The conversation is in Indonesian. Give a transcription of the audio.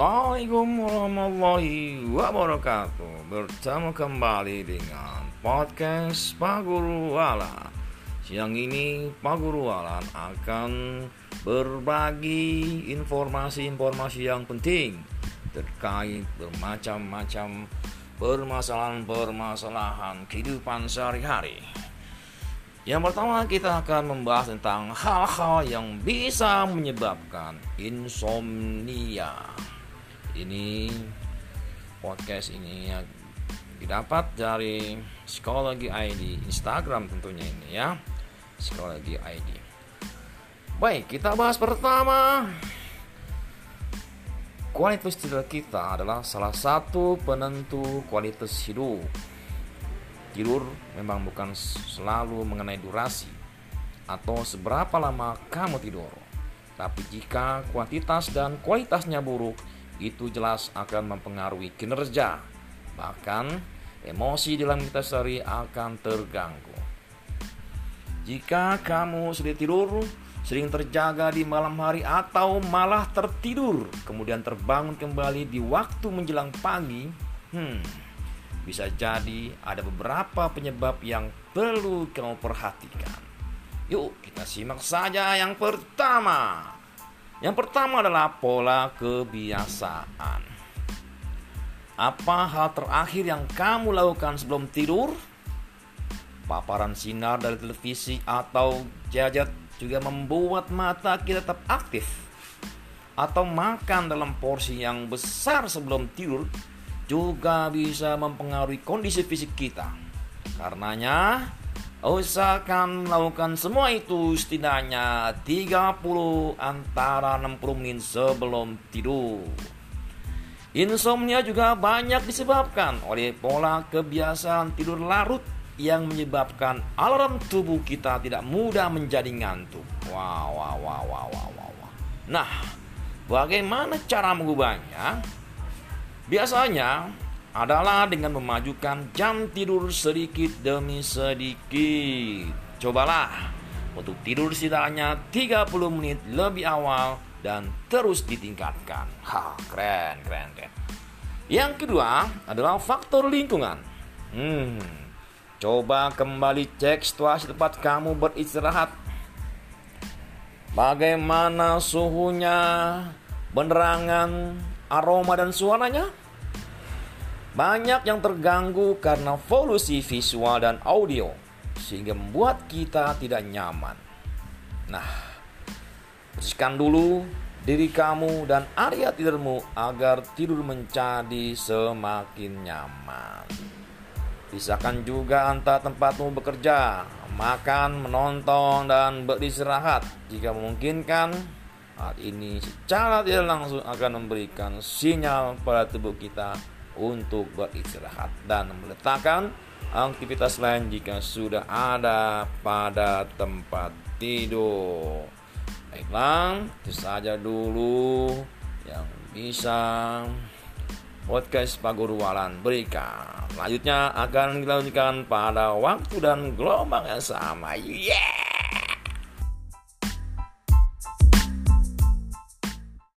Assalamualaikum warahmatullahi wabarakatuh. Bertemu kembali dengan podcast Pak Guru Siang ini Pak Guru akan berbagi informasi-informasi yang penting Terkait bermacam-macam permasalahan-permasalahan kehidupan sehari-hari. Yang pertama kita akan membahas tentang hal-hal yang bisa menyebabkan insomnia. Ini podcast ini ya didapat dari Psikologi ID Instagram tentunya ini ya. Psikologi ID. Baik, kita bahas pertama. Kualitas tidur kita adalah salah satu penentu kualitas hidup Tidur memang bukan selalu mengenai durasi atau seberapa lama kamu tidur. Tapi jika kuantitas dan kualitasnya buruk, itu jelas akan mempengaruhi kinerja. Bahkan emosi dalam kita sehari akan terganggu. Jika kamu sudah tidur, sering terjaga di malam hari atau malah tertidur, kemudian terbangun kembali di waktu menjelang pagi, hmm, bisa jadi ada beberapa penyebab yang perlu kamu perhatikan. Yuk, kita simak saja yang pertama. Yang pertama adalah pola kebiasaan. Apa hal terakhir yang kamu lakukan sebelum tidur? Paparan sinar dari televisi atau gadget juga membuat mata kita tetap aktif. Atau makan dalam porsi yang besar sebelum tidur juga bisa mempengaruhi kondisi fisik kita. Karenanya, usahakan melakukan semua itu setidaknya 30 antara 60 menit sebelum tidur. Insomnia juga banyak disebabkan oleh pola kebiasaan tidur larut yang menyebabkan alarm tubuh kita tidak mudah menjadi ngantuk. Wow, wow, wow, wow, wow, wow. Nah, bagaimana cara mengubahnya? Biasanya adalah dengan memajukan jam tidur sedikit demi sedikit. Cobalah untuk tidur setidaknya 30 menit lebih awal dan terus ditingkatkan. Ha, keren, keren, keren. Yang kedua adalah faktor lingkungan. Hmm, coba kembali cek situasi tempat kamu beristirahat. Bagaimana suhunya, penerangan, aroma dan suaranya? Banyak yang terganggu karena polusi visual dan audio sehingga membuat kita tidak nyaman. Nah, bersihkan dulu diri kamu dan area tidurmu agar tidur menjadi semakin nyaman. Pisahkan juga antara tempatmu bekerja, makan, menonton, dan beristirahat jika memungkinkan. Hal ini secara tidak langsung akan memberikan sinyal pada tubuh kita untuk beristirahat dan meletakkan aktivitas lain jika sudah ada pada tempat tidur. Baiklah, itu saja dulu yang bisa podcast Pak Guru Walan berikan. Selanjutnya akan dilanjutkan pada waktu dan gelombang yang sama. Yeah!